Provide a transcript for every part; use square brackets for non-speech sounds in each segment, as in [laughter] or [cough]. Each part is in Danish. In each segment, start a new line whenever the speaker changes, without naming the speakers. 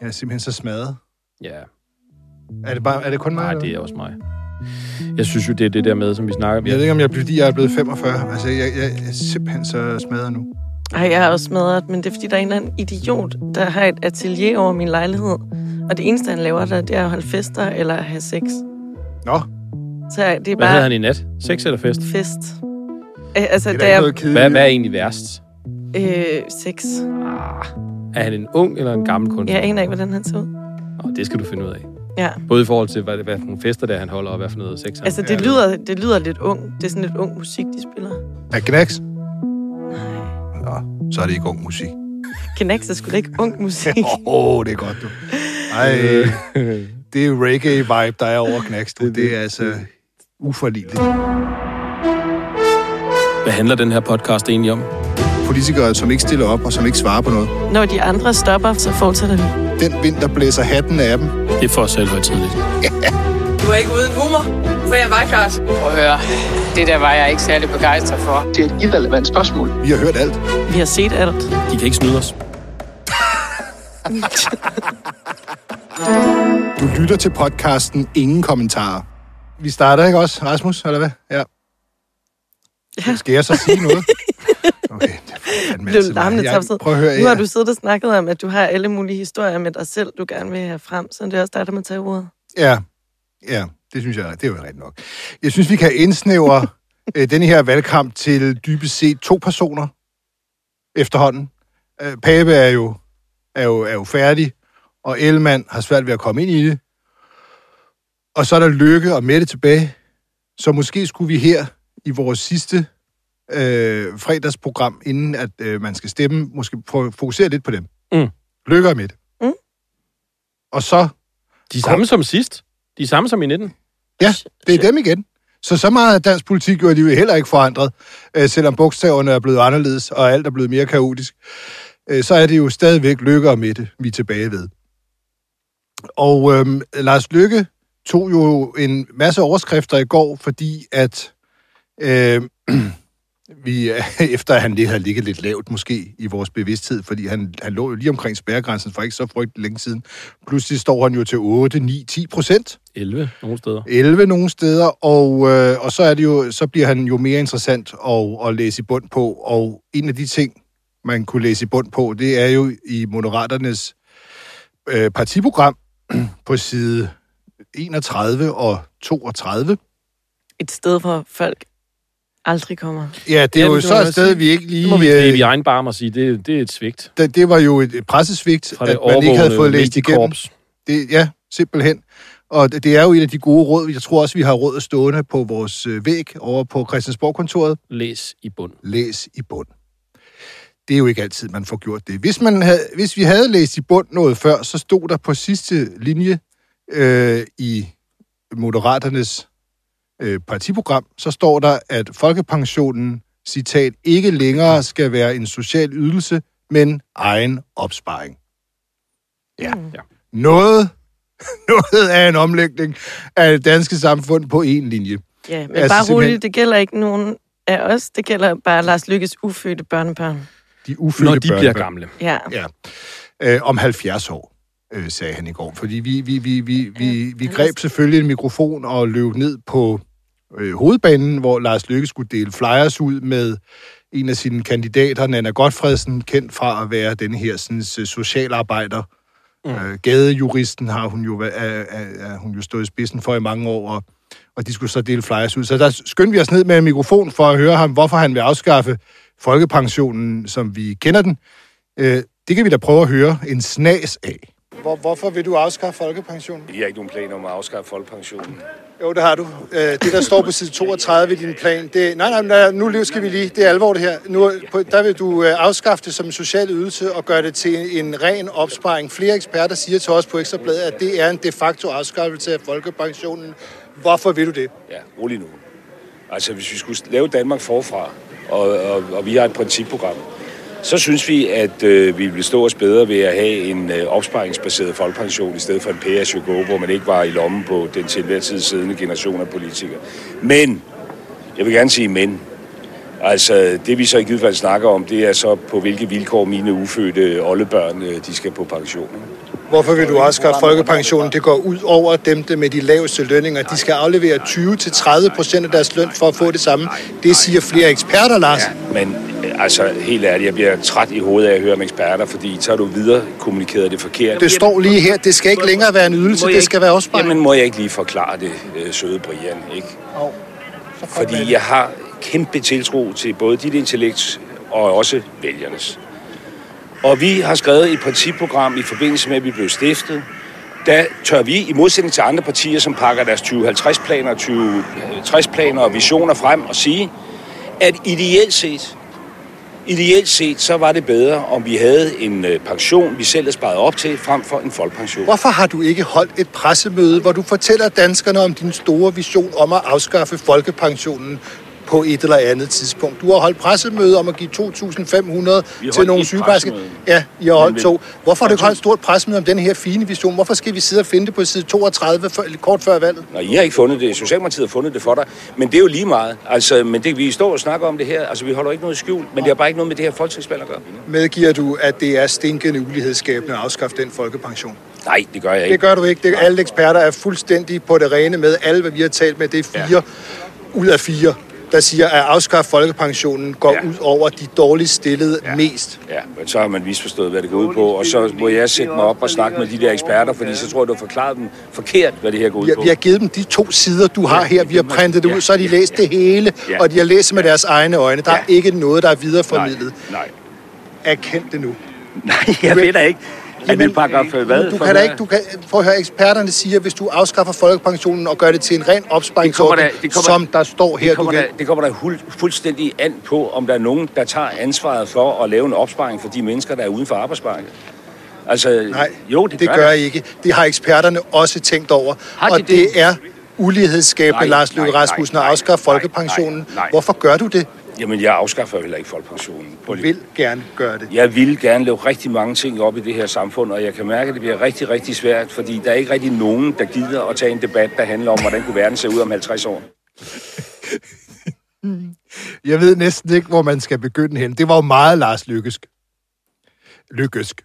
Jeg er simpelthen så smadret.
Ja,
Er det, bare, er det kun mig?
nej, det er også mig. Jeg synes jo, det er det der med, som vi snakker om.
Jeg ved ikke, om jeg er blevet, fordi jeg er blevet 45. Altså, jeg, jeg, jeg er simpelthen så smadret nu.
Ej, jeg er også smadret, men det er fordi, der er en eller anden idiot, der har et atelier over min lejlighed. Og det eneste, han laver der, det er at holde fester eller have sex.
Nå,
Så det er
Hvad
bare
havde han i nat? Sex eller fest?
fest. Øh, altså,
det er
da
da
jeg...
Hvad, hvad er egentlig værst?
Øh, sex.
Ah, er han en ung eller en gammel kunstner?
Jeg aner ikke, hvordan han ser ud.
Oh, det skal du finde ud af.
Ja.
Både i forhold til, hvad, hvad for nogle fester der han holder, og hvad for noget sex han
Altså, det lyder, det lyder lidt ung. Det er sådan lidt ung musik, de spiller.
Er Knacks?
Nej.
Nå, så er det ikke ung musik.
Knax er sgu da ikke ung musik. [laughs]
Åh, oh, det er godt, du. Ej, [laughs] det er reggae-vibe, der er over Knacks, du. Det er altså uforligneligt.
Hvad handler den her podcast egentlig om?
Politikere, som ikke stiller op og som ikke svarer på noget.
Når de andre stopper, så fortsætter vi.
Den vind, der blæser hatten af dem.
Det er for selv højtidligt.
Du er ikke uden humor, for jeg var klart.
Prøv at høre, det der var jeg ikke særlig begejstret for.
Det er et irrelevant spørgsmål.
Vi har hørt alt.
Vi har set alt.
De kan ikke snyde os.
Du lytter til podcasten Ingen Kommentarer. Vi starter ikke også, Rasmus, eller hvad? Ja.
Ja.
Skal jeg så sige noget? [laughs] Okay, det er fandme
Blev larmende
høre,
Nu har du siddet og snakket om, at du har alle mulige historier med dig selv, du gerne vil have frem, så det er også dig, der må tage ordet.
Ja, ja, det synes jeg, det er jo rigtigt nok. Jeg synes, vi kan indsnævre [laughs] øh, denne her valgkamp til dybest set to personer efterhånden. Øh, Pape er jo, er, jo, er jo færdig, og Ellemann har svært ved at komme ind i det. Og så er der Lykke og Mette tilbage. Så måske skulle vi her i vores sidste øh, fredagsprogram, inden at øh, man skal stemme, måske fokusere lidt på dem.
Mm.
Lykke og Mette.
Mm.
Og så
De er samme som sidst. De er samme som i 19.
Ja, det er dem igen. Så så meget af dansk politik jo er de jo heller ikke forandret, øh, selvom bogstaverne er blevet anderledes, og alt er blevet mere kaotisk. Øh, så er det jo stadigvæk Lykke og Mette, vi er tilbage ved. Og øhm, Lars Lykke tog jo en masse overskrifter i går, fordi at øh, [clears throat] vi, [laughs] efter at han lige havde ligget lidt lavt måske i vores bevidsthed, fordi han, han lå jo lige omkring spærregrænsen for ikke så frygtelig længe siden. Pludselig står han jo til 8, 9, 10 procent.
11 nogle steder.
11 nogle steder, og, øh, og så, er det jo, så bliver han jo mere interessant at, at læse i bund på. Og en af de ting, man kunne læse i bund på, det er jo i Moderaternes øh, partiprogram [clears throat] på side 31 og 32.
Et sted, hvor folk aldrig kommer.
Ja, det er
Ja,
jo så et sted,
sige.
vi ikke lige...
Det må vi
øh,
gribe i egen barm og sige, det, det er et svigt
det, det var jo et pressesvigt,
fra det
at man ikke havde fået læst igennem.
mediekorps.
Det, ja, simpelthen. Og det, det er jo et af de gode råd. Jeg tror også, vi har råd stående på vores øh, væg over på Christiansborg-kontoret.
Læs i bund.
læs i bund. Det er jo ikke altid, man får gjort det. Hvis, man havde, hvis vi havde læst i bund noget før, så stod der på sidste linje øh, i Moderaternes øh, partiprogram, så står der, at folkepensionen, citat, ikke længere skal være en social ydelse, men egen opsparing. Ja.
Mm.
Ja.
Noget, [laughs] noget af en omlægning af det danske samfund på en linje.
Ja, men
Altså,
bare
simpelthen-
roligt, det gælder ikke nogen af os. Det gælder bare Lars Lykkes ufødte børnebørn.
De ufødte
Når de bliver
børnebørn.
gamle.
Ja.
Ja, øh, om 70 år, øh, sagde han i går. Fordi vi, vi, vi, vi, vi, vi greb selvfølgelig en mikrofon og løb ned på øh, hovedbanen, hvor Lars Løkke skulle dele flyers ud med en af sine kandidater, Nana Godfredsen, kendt fra at være den her sådan, socialarbejder. Mm. Øh, gadejuristen har hun jo, er, er, er hun jo stået i spidsen for i mange år, og, og de skulle så dele flyers ud. Så der skyndte vi os ned med en mikrofon for at høre ham, hvorfor han vil afskaffe folkepensionen, som vi kender den. Øh, det kan vi da prøve at høre en snas af. Hvor, hvorfor vil du afskaffe folkepensionen?
Jeg har ikke nogen planer om at afskaffe folkepensionen.
Jo, det har du. Øh, det, der står på side 32 i din plan, det... Nej, nej, nu skal vi lige... Det er alvor, det her. Nu, der vil du øh, afskaffe det som en social ydelse og gøre det til en ren opsparing. Flere eksperter siger til os på Ekstrabladet, at det er en de facto afskaffelse af folkepensionen. Hvorfor vil du det?
Ja, rolig nu. Altså, hvis vi skulle lave Danmark forfra, og, og, og vi har et principprogram, så synes vi, at øh, vi vil stå os bedre ved at have en øh, opsparingsbaseret folkepension, i stedet for en pay hvor man ikke var i lommen på den til enhver tid siddende generation af politikere. Men, jeg vil gerne sige men, altså det vi så i givet fald snakker om, det er så på hvilke vilkår mine ufødte oldebørn, øh, de skal på pension. ikke?
Hvorfor vil du også gøre folkepensionen? Det går ud over dem der med de laveste lønninger. De skal aflevere 20-30 procent af deres løn for at få det samme. Det siger flere eksperter, Lars.
Men øh, altså, helt ærligt, jeg bliver træt i hovedet af at høre om eksperter, fordi så har du videre kommunikeret det forkert.
Det står lige her. Det skal ikke længere være en ydelse. Det skal være opsparing.
Jamen, må jeg ikke lige forklare det, øh, søde Brian, ikke? Fordi jeg har kæmpe tiltro til både dit intellekt og også vælgernes. Og vi har skrevet et principprogram i forbindelse med, at vi blev stiftet. Der tør vi, i modsætning til andre partier, som pakker deres 2050-planer, 2060-planer og visioner frem, og sige, at ideelt set, ideelt set, så var det bedre, om vi havde en øh, pension, vi selv havde sparet op til, frem for en folkepension.
Hvorfor har du ikke holdt et pressemøde, hvor du fortæller danskerne om din store vision om at afskaffe folkepensionen på et eller andet tidspunkt? Du har holdt pressemøde om at give 2.500 til nogle sygeplejersker. Ja, I har holdt to. Hvorfor har du ikke holdt et stort pressemøde om den her fine vision? Hvorfor skal vi sidde og finde det på side 32 før, kort før valget?
Nå, I har ikke fundet det. Socialdemokratiet har fundet det for dig. Men det er jo lige meget. Altså, men det, vi står og snakker om det her. Altså, vi holder ikke noget skjult, men det har bare ikke noget med det her folketingsvalg at gøre.
Medgiver du, at det er stinkende ulighedsskabende at afskaffe den folkepension?
Nej, det gør jeg ikke.
Det gør du ikke. Det, alle eksperter er fuldstændig på det rene med. Alle, hvad vi har talt med, det er fire ja. ud af fire, der siger, at afskaffe folkepensionen går
Ja.
ud over de dårligst stillede ja. mest.
Ja, men så har man misforstået, hvad det går ud på. Og så må jeg sætte mig op og snakke med de der eksperter, fordi så tror jeg, du har forklaret dem forkert, hvad det her går ud
Vi,
på.
vi har givet dem de to sider, du har her. Vi har printet det ud, så har de læst det hele, og de har læst med deres egne øjne. Der er ikke noget, der er
nej,
videreformidlet.
nej.
Erkend det nu. [laughs]
Nej, jeg ved da ikke. Er det paragraf hvad?
Du kan da ikke, du kan, prøv at høre, eksperterne siger, at hvis du afskaffer folkepensionen og gør det til en ren opsparingsordning, som der står her,
Det kommer,
du
der,
kan,
det kommer der hul- fuldstændig an på, om der er nogen, der tager ansvaret for at lave en opsparing for de mennesker, der er uden for arbejdsmarkedet. Altså,
Nej,
jo, det,
det gør
der.
jeg ikke. Det har eksperterne også tænkt over.
Har de
og
det?
det er ulighedsskabende,
Nej,
Lars Løkke
nej,
Rasmussen,
nej,
at afskaffe
nej,
folkepensionen.
nej, nej.
Hvorfor gør du det?
Jamen, jeg afskaffer jo heller ikke folkepensionen.
Du vil gerne gøre det.
Jeg vil gerne lave rigtig mange ting op i det her samfund, og jeg kan mærke, at det bliver rigtig, rigtig svært, fordi der er ikke rigtig nogen, der gider at tage en debat, der handler om, hvordan kunne verden se ud om 50 år.
Jeg ved næsten ikke, hvor man skal begynde hen. Det var jo meget Lars Lykkesk. Lykkesk.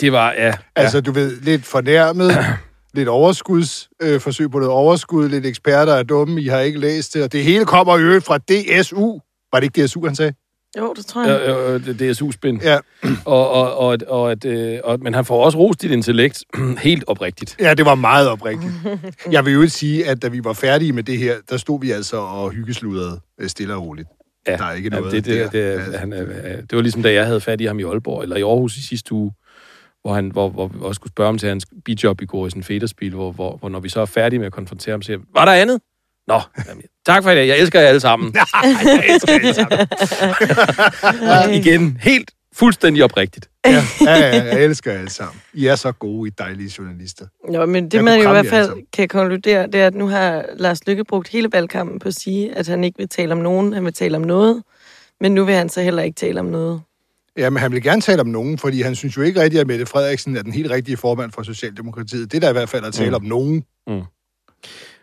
Det var, ja.
Altså, du ved, lidt fornærmet, [clears throat] lidt overskuds, øh, forsøg på noget overskud, lidt eksperter er dumme, I har ikke læst det, og det hele kommer i øvrigt fra DSU. Var det ikke DSU, han sagde?
Jo, det tror jeg.
Ja, øh, det, det er SU-spin.
Ja. [clears throat]
Og, og, og, og, at, øh, og, men han får også rost dit intellekt [clears throat] helt oprigtigt.
Ja, det var meget oprigtigt. [laughs] Jeg vil jo sige, at da vi var færdige med det her, der stod vi altså og hyggesludrede øh, stille og roligt.
Ja,
Der er ikke
ja,
noget
det, det,
der.
det,
Altså.
det, han, det var ligesom, da jeg havde fat i ham i Aalborg, eller i Aarhus i sidste uge, hvor, han, hvor, hvor vi også skulle spørge ham til hans bidjob i går i sådan en federspil, hvor, hvor, hvor, når vi så er færdige med at konfrontere ham, siger var der andet? Nå, jamen, tak for det. Jeg elsker jer alle sammen. [laughs] jeg elsker jer alle sammen. [laughs] Igen, helt fuldstændig oprigtigt.
Ja, ja, ja, jeg elsker jer alle sammen. I er så gode, I dejlige journalister.
Jo, men det
Jeg
man jo i hvert fald kan konkludere, det er, at nu har Lars Lykke brugt hele valgkampen på at sige, at han ikke vil tale om nogen, han vil tale om noget. Men nu vil han så heller ikke tale om noget.
Ja, men han vil gerne tale om nogen, fordi han synes jo ikke rigtigt, at Mette Frederiksen er den helt rigtige formand for Socialdemokratiet. Det er da i hvert fald at tale
Mm.
om nogen.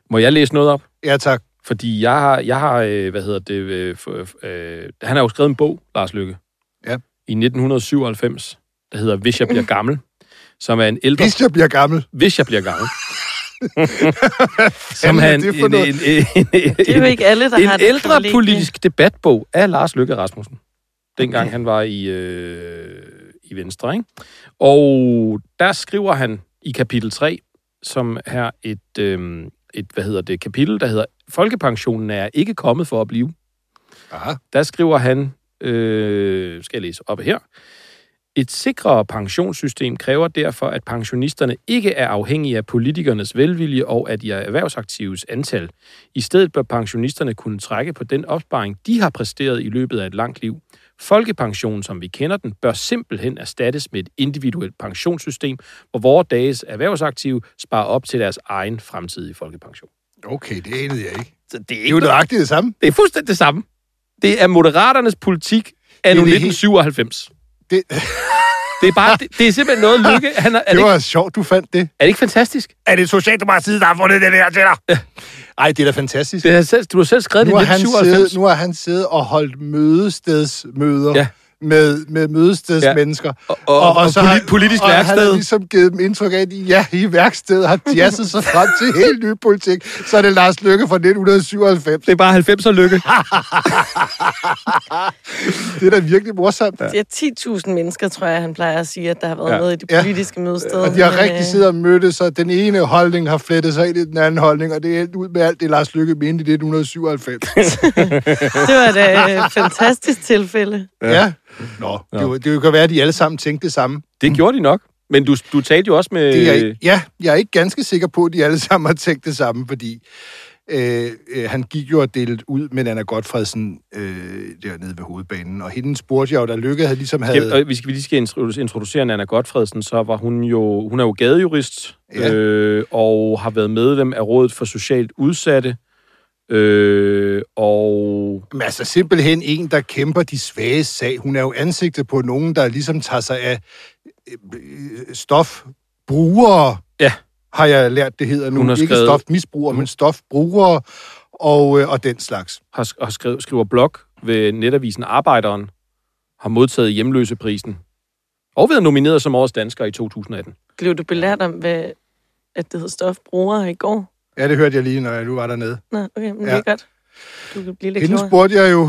Må jeg læse noget op?
Ja, tak.
Fordi jeg har, jeg har øh, hvad hedder det, øh, for, øh, han har jo skrevet en bog, Lars Lykke,
Ja.
i 1997, der hedder Hvis jeg bliver gammel, som er en ældre...
Hvis jeg bliver gammel.
Hvis jeg bliver gammel. [laughs] som en,
det
en,
noget?
en, en, en,
Det er jo ikke alle, der har
en
det
ældre politisk debatbog af Lars Løkke Rasmussen. Dengang han var i, øh, i Venstre, ikke? Og der skriver han i kapitel 3, som er et, øh, et, hvad hedder det, kapitel, der hedder Folkepensionen er ikke kommet for at blive.
Aha.
Der skriver han, øh, skal jeg læse op her, et sikrere pensionssystem kræver derfor, at pensionisterne ikke er afhængige af politikernes velvilje og af de erhvervsaktives antal. I stedet bør pensionisterne kunne trække på den opsparing, de har præsteret i løbet af et langt liv. Folkepensionen, som vi kender den, bør simpelthen erstattes med et individuelt pensionssystem, hvor vores dages erhvervsaktive sparer op til deres egen fremtidige folkepension.
Okay, det anede jeg ikke.
Så det er,
Det er
ikke
jo nøjagtigt det samme.
det er fuldstændig det samme. Det er Moderaternes politik
det
1997.
Det, [laughs]
Det er, bare, det, det er simpelthen noget, Lykke... Han er, er, det
det
ikke,
var sjovt, du fandt det.
er det ikke fantastisk?
Er det Socialdemokratiet, der har fundet det der til dig? Ej, det er da fantastisk.
Det er selv, du har selv skrevet
nu,
det i
har han
1997.
siddet, nu har han siddet og holdt mødestedsmøder
Ja.
Ja. med, med mødestedsmennesker.
Og, og, og, og
så
poli-
har-
politisk
og han
værksted.
har ligesom givet dem indtryk af, at de, ja, i værkstedet har jazzet sig frem til [laughs] helt ny politik. Så er det Lars Løkke fra 1997.
Det er bare 90'er lykke. [laughs]
Det er da virkelig morsomt. Ja.
Det er 10.000 mennesker, tror jeg, han plejer at sige, at der har været
Ja.
ja. med i de
Ja.
politiske mødesteder.
Og de har
Men,
rigtig
øh,
siddet og mødtes, og den ene holdning har flettet sig ind i den anden holdning, og det er endt ud med alt det, Lars Løkke mente i 1997. [laughs]
Det var da et fantastisk tilfælde.
ja. ja. Nå, det, jo- det kan være, at de alle sammen tænkte det samme.
Det gjorde de nok. Men du, du talte jo også med...
Det er, jeg- ja, jeg er ikke ganske sikker på, at de alle [laughs] sammen har tænkt det samme, fordi øh, øh, han gik jo og delte ud med Anna Godfredsen øh, dernede ved hovedbanen, og hende spurgte jeg jo, der Lykke havde ligesom havde...
Skal, og hvis vi lige skal introducere, Nana Godfredsen, så var hun jo, hun er jo gadejurist,
Ja.
øh, og har været medlem af Rådet for Socialt Udsatte, øh, og
Men altså simpelthen en, der kæmper de svage sag. Hun er jo ansigtet på nogen, der ligesom tager sig af øh, øh, stofbrugere.
Ja.
Har jeg lært, det hedder nu.
Hun har
Ikke
skrevet-
stofmisbrugere, men stofbrugere og, øh, og den slags.
har, har skrevet, skriver blog ved netavisen Arbejderen, har modtaget hjemløseprisen, og været nomineret som årets dansker i 2018.
Blev du belært om, hvad, at det hed stofbrugere i går?
Ja, det hørte jeg lige, når jeg nu var dernede.
Nå, okay, men
Ja.
det er godt. Du kan blive lidt
Hende
klogere.
spurgte jeg jo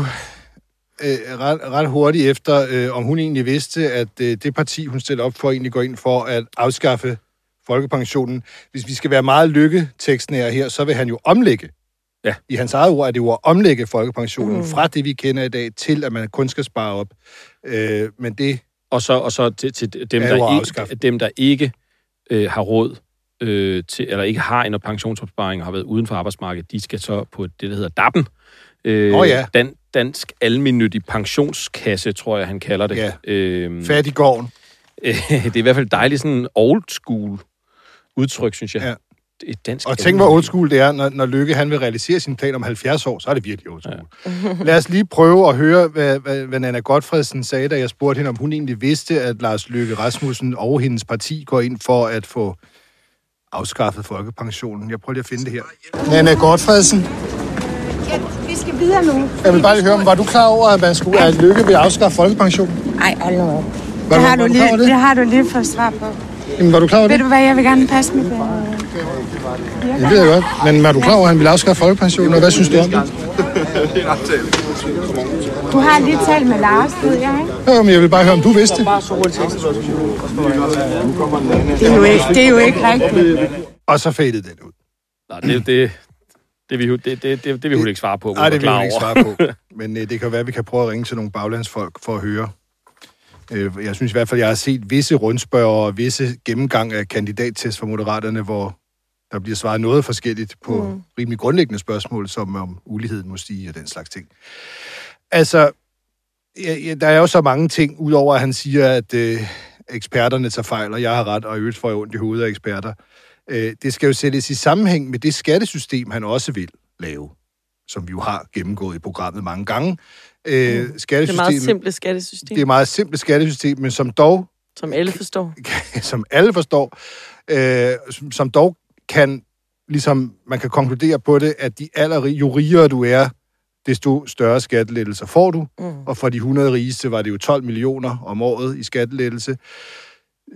øh, ret, ret hurtigt efter, øh, om hun egentlig vidste, at øh, det parti, hun stiller op for, egentlig går ind for at afskaffe folkepensionen. Hvis vi skal være meget lykketekstnære her, så vil han jo omlægge.
Ja.
I hans eget ord er det jo at omlægge folkepensionen mm. Fra det, vi kender i dag, til at man kun skal spare op. Øh, men det,
Og så, og så til, til dem, der ikke, dem, der ikke øh, har råd øh, til, eller ikke har en pensionsopsparing og har været uden for arbejdsmarkedet, de skal så på det, der hedder DAP'en. Øh,
Nå ja.
Dan, Dansk Almennyttig Pensionskasse, tror jeg, han kalder det.
Ja.
Øh, [laughs] det er i hvert fald dejligt sådan old school udtryk, synes jeg.
Ja.
Et dansk
Og tænk, hvor old school det er, når, når Lykke han vil realisere sin plan om 70 år, så er det virkelig old school. Ja. [laughs] Lad os lige prøve at høre, hvad, hvad, hvad Nana Godfredsen sagde, da jeg spurgte hende, om hun egentlig vidste, at Lars Løkke Rasmussen og hendes parti går ind for at få afskaffet folkepensionen. Jeg prøver lige at finde det her. Nana Godfredsen,
Ja, vi skal videre nu.
jeg vil bare lige høre, var du klar over, at, man skulle, at Lykke vil afskaffe folkepensionen?
Ej, hold nu op. Det har, du lige,
det?
det har du lige fået svar på.
Jamen, var du klar over
Ved
det?
du hvad, jeg vil gerne passe mit øh,
Det ved jeg godt. Men var du klar over, at han ville afskaffe folkepensionen, og hvad synes du om det?
Du har lige talt med Lars, ved jeg, ikke?
Jo, men jeg vil bare høre, om du vidste det.
Det er jo ikke, det er jo ikke rigtigt.
Og så fadede den ud.
Nej, det, det, det, vil, hun- det, det, det, det vil hun ikke svare på. hun
Nej, det vil
klar
jeg ikke svare på. Men øh, det kan være, at vi kan prøve at ringe til nogle baglandsfolk for at høre. Øh, jeg synes i hvert fald, jeg har set visse rundspørger og visse gennemgang af kandidattest for Moderaterne, hvor der bliver svaret noget forskelligt på mm. rimelig grundlæggende spørgsmål, som om uligheden må stige og den slags ting. Altså, ja, ja, der er jo så mange ting, udover at han siger, at øh, eksperterne tager fejl, og jeg har ret, og i øvrigt får jeg ondt i hovedet af eksperter. Øh, det skal jo sættes i sammenhæng med det skattesystem, han også vil lave som vi jo har gennemgået i programmet mange gange. Øh,
Det er meget simpelt skattesystem,
det er meget simpelt skattesystem, men som dog,
som alle forstår. [laughs]
som alle forstår, øh, som, som dog kan, ligesom man kan konkludere på det, at de aller, jo rigere du er, desto større skattelettelser får du.
Mm.
Og for de 100 rigeste var det jo 12 millioner om året i skattelettelse.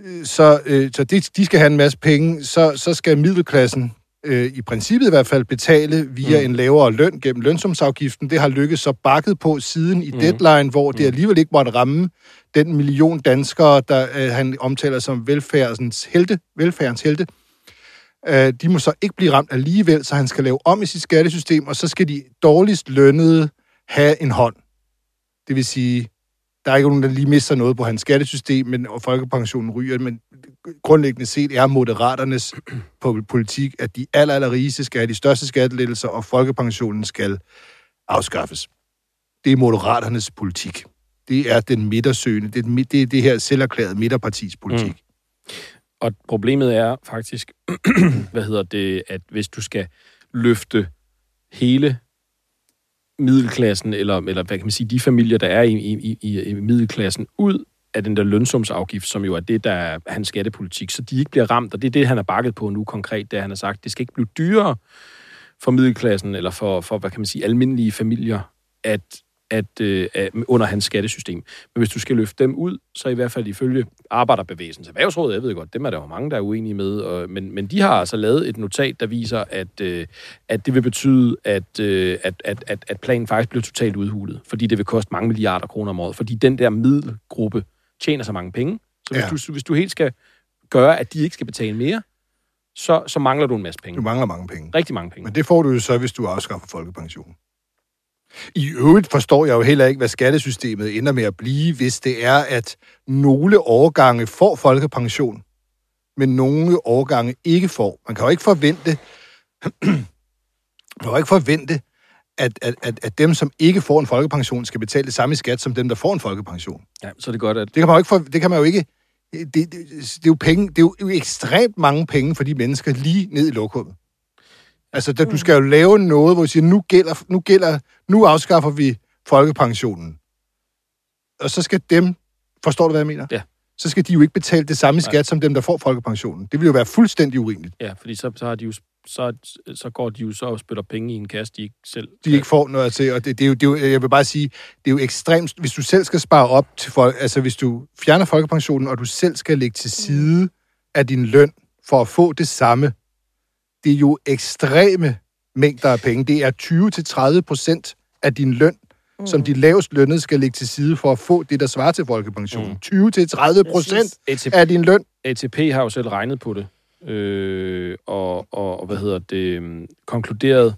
Øh, Så, øh, så de, de skal have en masse penge. Så, så skal middelklassen øh, i princippet i hvert fald betale via mm. en lavere løn gennem lønsumsafgiften. Det har lykkes så bakket på siden i mm. deadline, hvor det alligevel ikke måtte ramme den million danskere, der øh, han omtaler som velfærdens helte, velfærdens helte. Øh, de må så ikke blive ramt alligevel, så han skal lave om i sit skattesystem, og så skal de dårligst lønnede have en hånd. Det vil sige, der er ikke nogen, der lige mister noget på hans skattesystem, men, og folkepensionen ryger, men grundlæggende set er moderaternes [clears throat] politik, at de aller, aller rigeste skal have de største skattelettelser, og folkepensionen skal afskaffes. Det er moderaternes politik. Det er den midtersøgende, det er, det, det her selverklærede midterpartis politik. Mm.
Og problemet er faktisk, [clears throat] hvad hedder det, at hvis du skal løfte hele middelklassen, eller, eller hvad kan man sige, de familier, der er i, i, i, i middelklassen, ud af den der lønsumsafgift, som jo er det, der er hans skattepolitik, så de ikke bliver ramt, og det er det, han har bakket på nu konkret, det han har sagt, det skal ikke blive dyrere for middelklassen, eller for, for hvad kan man sige, almindelige familier, at, at, øh, under hans skattesystem. Men hvis du skal løfte dem ud, så i hvert fald ifølge Arbejderbevægelsens Erhvervsråd, jeg ved godt, dem er der jo mange, der er uenige med, og, men, men de har altså lavet et notat, der viser, at, øh, at det vil betyde, at, øh, at, at, at, at planen faktisk bliver totalt udhulet, fordi det vil koste mange milliarder kroner om året, fordi den der middelgruppe tjener så mange penge. Så hvis,
Ja.
du, hvis du helt skal gøre, at de ikke skal betale mere, så, så mangler du en masse penge.
Du mangler mange penge.
Rigtig mange penge.
Men det får du jo så, hvis du afskaffer folkepensionen. I øvrigt forstår jeg jo heller ikke, hvad skattesystemet ender med at blive, hvis det er, at nogle årgange får folkepension, men nogle årgange ikke får. Man kan jo ikke forvente, [clears throat] man kan jo ikke forvente, at, at, at, at dem, som ikke får en folkepension, skal betale det samme i skat, som dem, der får en folkepension.
Ja, så er det godt, at
Det kan man jo ikke, for, det kan man jo ikke det, det, det, er jo penge, det er jo ekstremt mange penge for de mennesker lige ned i lokummet. Altså, der, du skal jo lave noget, hvor du siger, nu gælder, nu gælder, nu afskaffer vi folkepensionen. Og så skal dem, forstår du, hvad jeg mener?
Ja.
Så skal de jo ikke betale det samme i skat, som dem, der får folkepensionen. Det vil jo være fuldstændig urimeligt.
Ja, fordi så, så, har de jo, så, så går de jo så og spytter penge i en kasse, de ikke selv...
de ikke får noget til. Og det, det, er jo, det er jo, jeg vil bare sige, det er jo ekstremt, hvis du selv skal spare op til folk, altså hvis du fjerner folkepensionen, og du selv skal lægge til side af din løn for at få det samme, det er jo ekstreme mængder af penge. Det er 20-30 procent af din løn, mm. som de lavest lønnede skal lægge til side for at få det, der svarer til folkepensionen. Mm. 20-30 procent
ATP,
af din løn.
ATP har jo selv regnet på det, øh, og, og, og hvad hedder det, øh, konkluderet,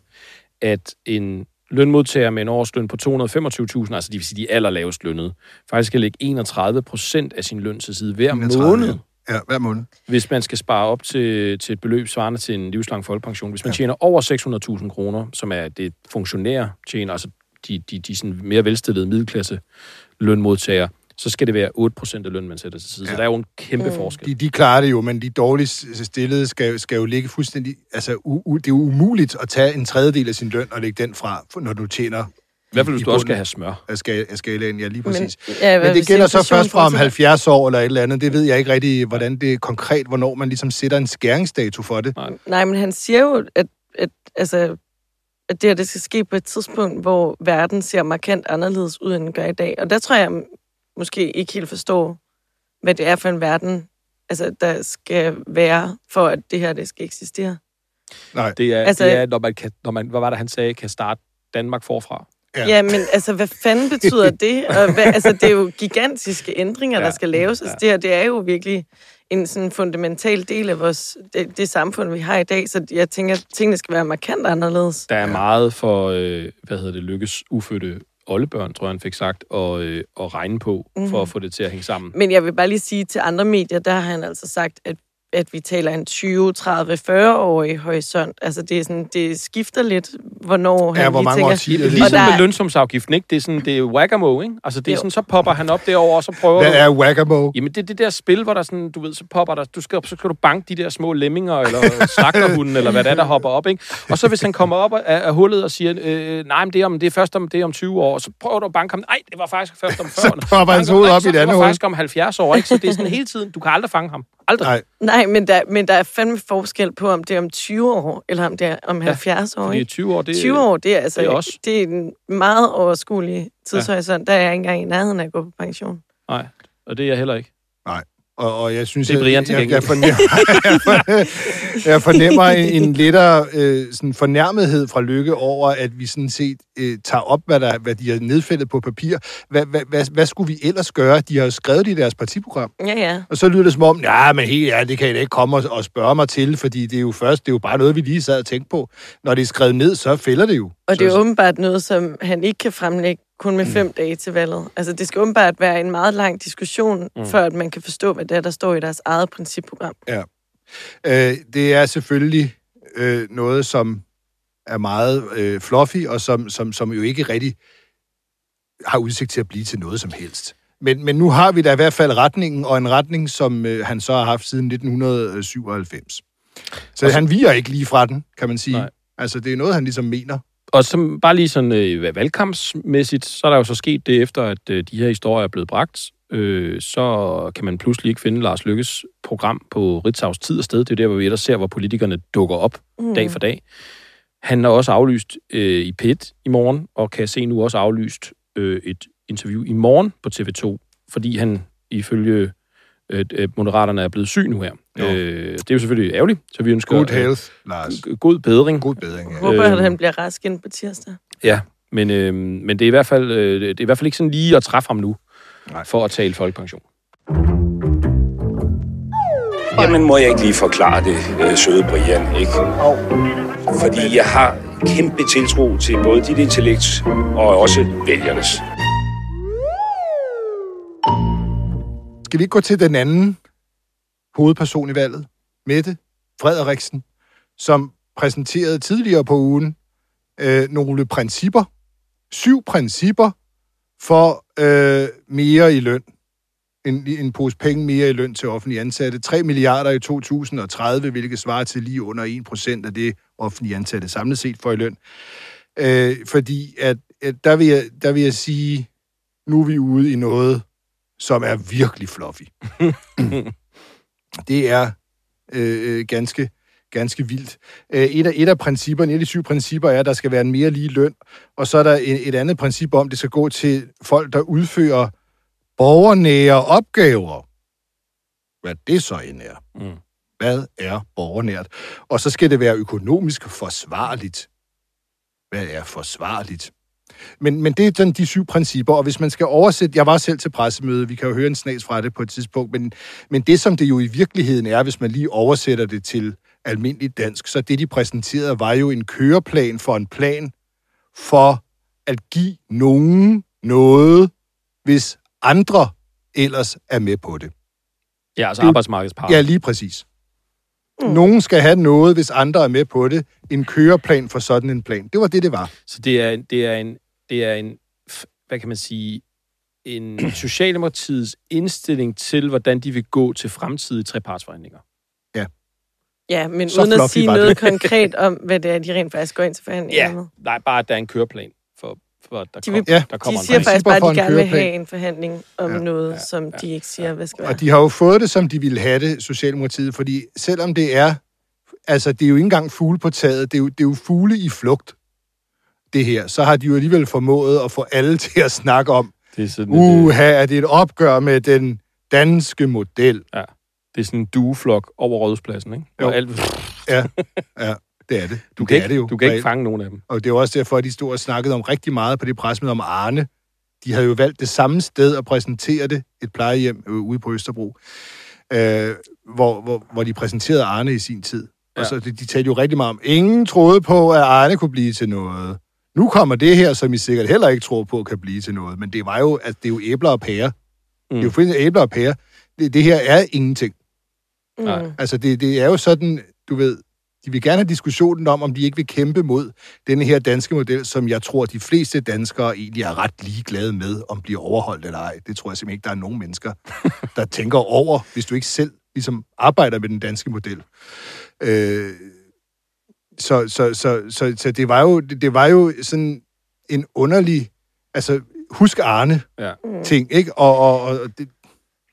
at en lønmodtager med en årsløn på 225.000, altså de vil sige de allerlavest lønnede, faktisk skal lægge 31 procent af sin løn til side hver
31,
måned,
Ja, hver måned.
hvis man skal spare op til, til et beløb svarende til en livslang folkepension. Hvis man
Ja.
tjener over 600.000 kroner, som er det funktionærer tjener, altså de, de, de sådan mere velstillede middelklasse lønmodtagere, så skal det være 8% af lønnen, man sætter til side. Ja. Så der er jo en kæmpe mm. forskel.
De, de klarer det jo, men de dårligst stillede skal, skal jo ligge fuldstændig... Altså, u, u, det er jo umuligt at tage en tredjedel af sin løn og lægge den fra, når du tjener...
I hvert fald, hvis du også skal have smør.
Af, skal, af skalaen, ja, lige præcis.
Men, ja,
Men, det gælder så først fra om
til-
70 år eller et eller andet. Det ved jeg ikke rigtig, hvordan det er konkret, hvornår man ligesom sætter en skæringsdato for det.
Nej, men han siger jo, at, at, altså, at det her det skal ske på et tidspunkt, hvor verden ser markant anderledes ud, end den gør i dag. Og der tror jeg måske ikke helt forstår, hvad det er for en verden, altså, der skal være, for at det her det skal eksistere.
Nej,
Det er,
altså,
det er når, man kan, når man, hvad var det, han sagde, kan starte Danmark forfra.
Ja.
Ja, men altså, hvad fanden betyder [laughs] det? Og hvad, altså, det er jo gigantiske ændringer, ja. Der skal laves. Altså, det her, det er jo virkelig en sådan fundamental del af vores, det, det samfund, vi har i dag. Så jeg tænker, at tingene skal være markant anderledes.
Der er meget for, øh, hvad hedder det, lykkes ufødte oldebørn, tror jeg, han fik sagt, og, øh, at regne på, mm. for at få det til at hænge sammen.
Men jeg vil bare lige sige til andre medier, der har han altså sagt, at, at vi taler en 20, 30, 40-årig horisont. Altså det, er sådan, det skifter lidt, hvornår han
Ja, hvor
lige
mange
tænker...
årtier
Det er
det
ligesom
der
med lønsumsafgiften, ikke? Det er sådan, det er whack-a-mole, ikke? Altså, det er
Jo.
sådan, så popper han op derovre, og så prøver
Hvad er whack-a-mole?
Jamen, det er det der spil, hvor der sådan, du ved, så popper der, du skal, så skal du banke de der små lemminger, eller slagterhunden, eller hvad det er, der hopper op, ikke? Og så hvis han kommer op af, af hullet og siger, øh, nej, men det er, om, det er først om, det er om 20 år, så prøver du at banke ham. Nej, det var faktisk først om 40 år.
popper hans hoved op i et andet
Det var
hul.
faktisk om 70 år, ikke? Så det er sådan hele tiden, du kan aldrig fange ham. Aldrig.
Nej,
Nej, men der, men der er fandme forskel på, om det er om 20 år, eller om det er om 70 år.
Fordi
Ikke?
20 år, det,
20 år, det er, altså,
det er
er,
også-
det er en meget overskuelig tidshorisont. Der er jeg ikke engang i nærheden af at gå på pension.
Nej, og det er jeg heller ikke.
Og, og jeg synes,
Det er Brian til
jeg, jeg,
gengæld.
fornemmer, jeg, [laughs] fornemmer, jeg fornemmer en, en lettere øh, sådan fornærmethed fra Lykke over, at vi sådan set øh, tager op, hvad, der, hvad de har nedfældet på papir. Hvad, hvad, hvad, hvad skulle vi ellers gøre? De har jo skrevet det i deres partiprogram.
Ja, ja.
Og så lyder det som om, ja, men helt ja, det kan I da ikke komme og, og spørge mig til, fordi det er jo først, det er jo bare noget, vi lige sad og tænkte på. Når det er skrevet ned, så fælder det jo.
Og det er
så,
jo åbenbart noget, som han ikke kan fremlægge kun med fem dage til valget. Altså, det skal åbenbart være en meget lang diskussion, mm. før at man kan forstå, hvad det er, der står i deres eget principprogram.
øh, det er selvfølgelig øh, noget, som er meget øh, fluffy, og som, som, som jo ikke rigtig har udsigt til at blive til noget som helst. Men, men nu har vi da i hvert fald retningen, og en retning, som øh, han så har haft siden 1997. Så han viger ikke lige fra den, kan man sige.
Nej.
Altså, det er noget, han ligesom mener.
Og som bare lige sådan øh, valgkampsmæssigt, så er der jo så sket det efter, at øh, de her historier er blevet bragt. Øh, så kan man pludselig ikke finde Lars Lykkes program på Ritzau's tid og sted. Det er der, hvor vi ellers ser, hvor politikerne dukker op mm. dag for dag. Han er også aflyst øh, i PET i morgen, og kan se nu også aflyst øh, et interview i morgen på TV2, fordi han ifølge øh, øh, Moderaterne er blevet syg nu her.
Jo.
Øh, det er jo selvfølgelig ærgerligt, så vi ønsker
Good
øh,
health, Lars.
god bedring.
God bedring, ja.
Håber,
Øhm.
at han bliver rask ind på tirsdag.
Ja, men, øh, men det, er i hvert fald, øh, det er i hvert fald ikke sådan lige at træffe ham nu,
Nej.
for at tale folkepension.
Jamen, må jeg ikke lige forklare det, øh, søde Brian, ikke? Fordi jeg har kæmpe tiltro til både dit intellekt og også vælgernes.
Skal vi ikke gå til den anden hovedperson i valget? Mette Frederiksen, som præsenterede tidligere på ugen øh, nogle principper, syv principper for øh, mere i løn. En, en pose penge mere i løn til offentlige ansatte. 3 milliarder i 2030, hvilket svarer til lige under 1 procent af det offentlige ansatte samlet set for i løn. Øh, fordi at, at der, vil jeg, der vil jeg sige, nu er vi ude i noget, som er virkelig fluffy. [laughs] det er øh, øh, ganske, ganske vildt. Øh, et, af, et af principperne, et af de syv principper er, at der skal være en mere lige løn, og så er der et, et andet princip om, at det skal gå til folk, der udfører borgernære opgaver. Hvad det så end er.
Mm.
Hvad er borgernært? Og så skal det være økonomisk forsvarligt. Hvad er forsvarligt? Men, men det er sådan de syv principper, og hvis man skal oversætte... Jeg var selv til pressemøde, vi kan jo høre en snas fra det på et tidspunkt, men, men det, som det jo i virkeligheden er, hvis man lige oversætter det til almindeligt dansk, så det, de præsenterede, var jo en køreplan for en plan for at give nogen noget, hvis andre ellers er med på det.
Ja, altså arbejdsmarkedsparter.
Ja, lige præcis. Mm. Nogen skal have noget, hvis andre er med på det. En køreplan for sådan en plan. Det var det, det var.
Så det er, det er en, det er en, hvad kan man sige, en [clears throat] Socialdemokratiets indstilling til, hvordan de vil gå til fremtidige trepartsforhandlinger.
Ja, men
Så
uden at sige noget
det.
konkret om, hvad det er, de rent faktisk går ind til forhandlinger med.
Nej, bare at der er en køreplan for, for at der,
De
kom,
vil-
ja,
Ja,
der kommer
De
en
siger
plan.
faktisk bare, at de
en
gerne vil have en forhandling om
Ja,
noget,
ja,
som
ja,
de ikke siger, hvad skal være.
Og de har jo fået det, som de ville have det, Socialdemokratiet, fordi selvom det er, altså det er jo ikke engang fugle på taget, det er jo, det er jo fugle i flugt, det her, så har de jo alligevel formået at få alle [laughs] til at snakke om,
Det er sådan, uh.
uha, er det et opgør med den danske model?
det er sådan en dueflok over rådhuspladsen, ikke?
Jo.
Og alt, [laughs]
Ja, ja, det er det.
du,
det
kan ikke,
det jo.
du kan ikke fange nogen af dem.
Og det er også derfor, at de stod og snakkede om rigtig meget på det pressemøde om Arne. De havde jo valgt det samme sted at præsentere det, et plejehjem øh, ude på Østerbro, øh, hvor, hvor, hvor de præsenterede Arne i sin tid. Ja. Og
Ja.
så de, de talte jo rigtig meget om, ingen troede på, at Arne kunne blive til noget. Nu kommer det her, som I sikkert heller ikke tror på, kan blive til noget. Men det var jo, at det er jo æbler og pærer. Mm. Det er jo fuldstændig æbler og pærer. Det, det her er ingenting.
Nej.
Mm.
Altså, det, det er jo sådan, du ved, de vil gerne have diskussionen om, om de ikke vil kæmpe mod denne her danske model, som jeg tror, de fleste danskere egentlig er ret ligeglade med, om bliver overholdt eller ej. Det tror jeg simpelthen ikke, der er nogen mennesker, der tænker over, hvis du ikke selv ligesom arbejder med den danske model. Øh, så, så, så, så, så det, var jo, det, var jo sådan en underlig, altså husk Arne
Ja.
ting, ikke? Og, og, og det,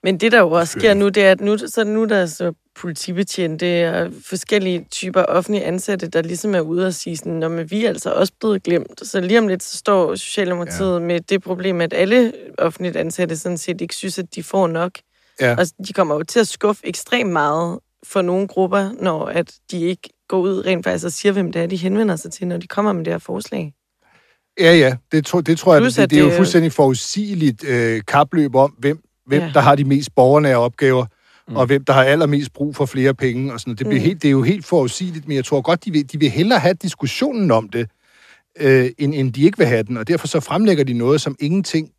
Men det, der jo også sker nu, det er, at nu, så nu er der så politibetjente og forskellige typer offentlige ansatte, der ligesom er ude og sige sådan, Nå, men vi er altså også blevet glemt. Så lige om lidt, så står Socialdemokratiet ja. med det problem, at alle offentligt ansatte sådan set ikke synes, at de får nok.
ja.
Og de kommer jo til at skuffe ekstremt meget for nogle grupper, når at de ikke går ud rent faktisk og siger, hvem det er, de henvender sig til, når de kommer med det her forslag.
Ja, ja, det, tro, det tror jeg,
Plus,
det,
at
det er jo
det-
fuldstændig forudsigeligt øh, kapløb om, hvem, hvem
Ja.
der har de mest borgernære opgaver, mm. og hvem der har allermest brug for flere penge og sådan noget. Det, bliver
Mm.
helt, det er jo helt forudsigeligt, men jeg tror godt, de vil, de vil hellere have diskussionen om det, øh, end, end de ikke vil have den, og derfor så fremlægger de noget, som ingenting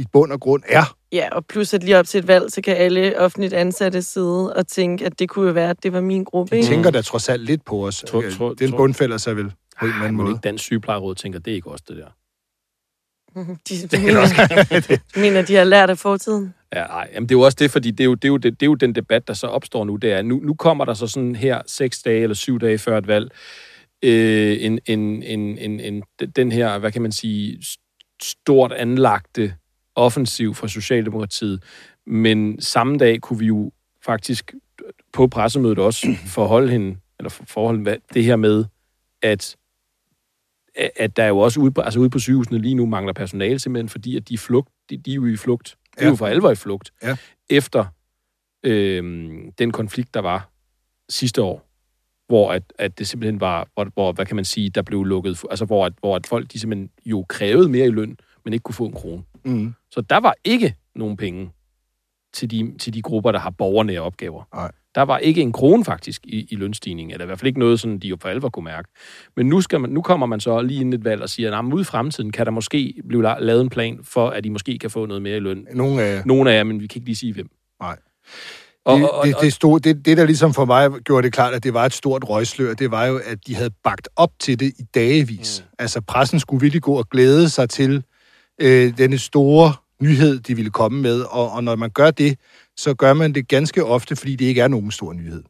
i bund og grund er.
Ja, og plus at lige op til et valg, så kan alle offentligt ansatte sidde og tænke, at det kunne jo være, at det var min gruppe.
De
ikke?
tænker da trods alt lidt på os.
Tror-
Øh,
tror-
Den bundfælder sig vel på en eller anden
men
måde.
ikke Dansk Sygeplejeråd tænker, det er ikke også det der. [laughs]
De, de, mener, [laughs] de mener, de har lært af fortiden.
Ja, nej, jamen det er jo også det, fordi det er jo, det er jo, det, det er jo den debat, der så opstår nu, det er, nu, nu kommer der så sådan her seks dage eller syv dage før et valg, øh, en, en, en, en, en, den her, hvad kan man sige, stort anlagte offensiv fra Socialdemokratiet, men samme dag kunne vi jo faktisk på pressemødet også [clears throat] forholde hende, eller for- forholde det her med, at at- der jo også ude på, altså ude på sygehusene lige nu mangler personale, simpelthen fordi, at de, flugt, de, de er jo i flugt. De er jo for alvor i flugt.
Ja.
Efter øh, den konflikt, der var sidste år, hvor at, at det simpelthen var, hvor, hvor, hvad kan man sige, der blev lukket, altså hvor, at, hvor at folk, de simpelthen jo krævede mere i løn, men ikke kunne få en krone.
Mm.
Så der var ikke nogen penge til de, til de grupper, der har borgernære opgaver.
Nej.
Der var ikke en krone faktisk i, i lønstigning, eller i hvert fald ikke noget, sådan, de jo for alvor kunne mærke. Men nu, skal man, nu kommer man så lige ind et valg og siger, at ude i fremtiden kan der måske blive la- lavet en plan for, at de måske kan få noget mere i løn.
Nogle af...
Nogle af jer, men vi kan ikke lige sige hvem.
Nej.
Og,
det,
og, og,
det, det, stod, det, det, der ligesom for mig gjorde det klart, at det var et stort røgslør, det var jo, at de havde bagt op til det i dagevis. Mm. Altså, pressen skulle virkelig gå og glæde sig til øh, denne store nyhed, de ville komme med. Og, og når man gør det, så gør man det ganske ofte, fordi det ikke er nogen stor nyhed.